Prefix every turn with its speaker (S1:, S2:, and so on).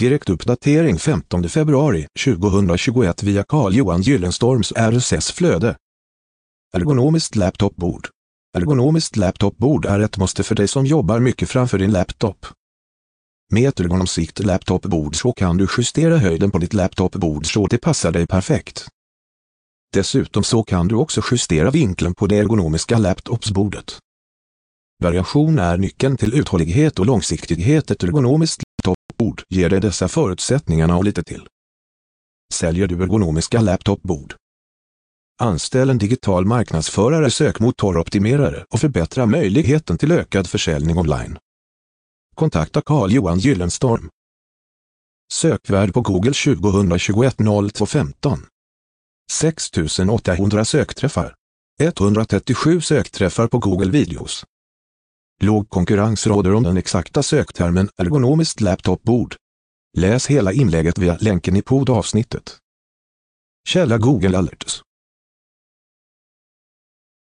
S1: Direktuppdatering 15 februari 2021 via Carl-Johan Gyllenstorms RSS-flöde. Ergonomiskt laptopbord. Ergonomiskt laptopbord är ett måste för dig som jobbar mycket framför din laptop. Med ett ergonomsikt laptopbord så kan du justera höjden på ditt laptopbord så det passar dig perfekt. Dessutom så kan du också justera vinkeln på det ergonomiska laptopsbordet. Variation är nyckeln till uthållighet och långsiktighet. Ett ergonomiskt laptopbord ger dig dessa förutsättningarna och lite till. Säljer du ergonomiska laptopbord? Anställ en digital marknadsförare, sökmotoroptimerare och förbättra möjligheten till ökad försäljning online. Kontakta Carl-Johan Gyllenstorm. Sökvärd på Google 2021 0215. 6800 sökträffar. 137 sökträffar på Google Videos. Låg konkurrens råder om den exakta söktermen ergonomiskt laptopbord. Läs hela inlägget via länken i poddavsnittet. Källa Google Alerts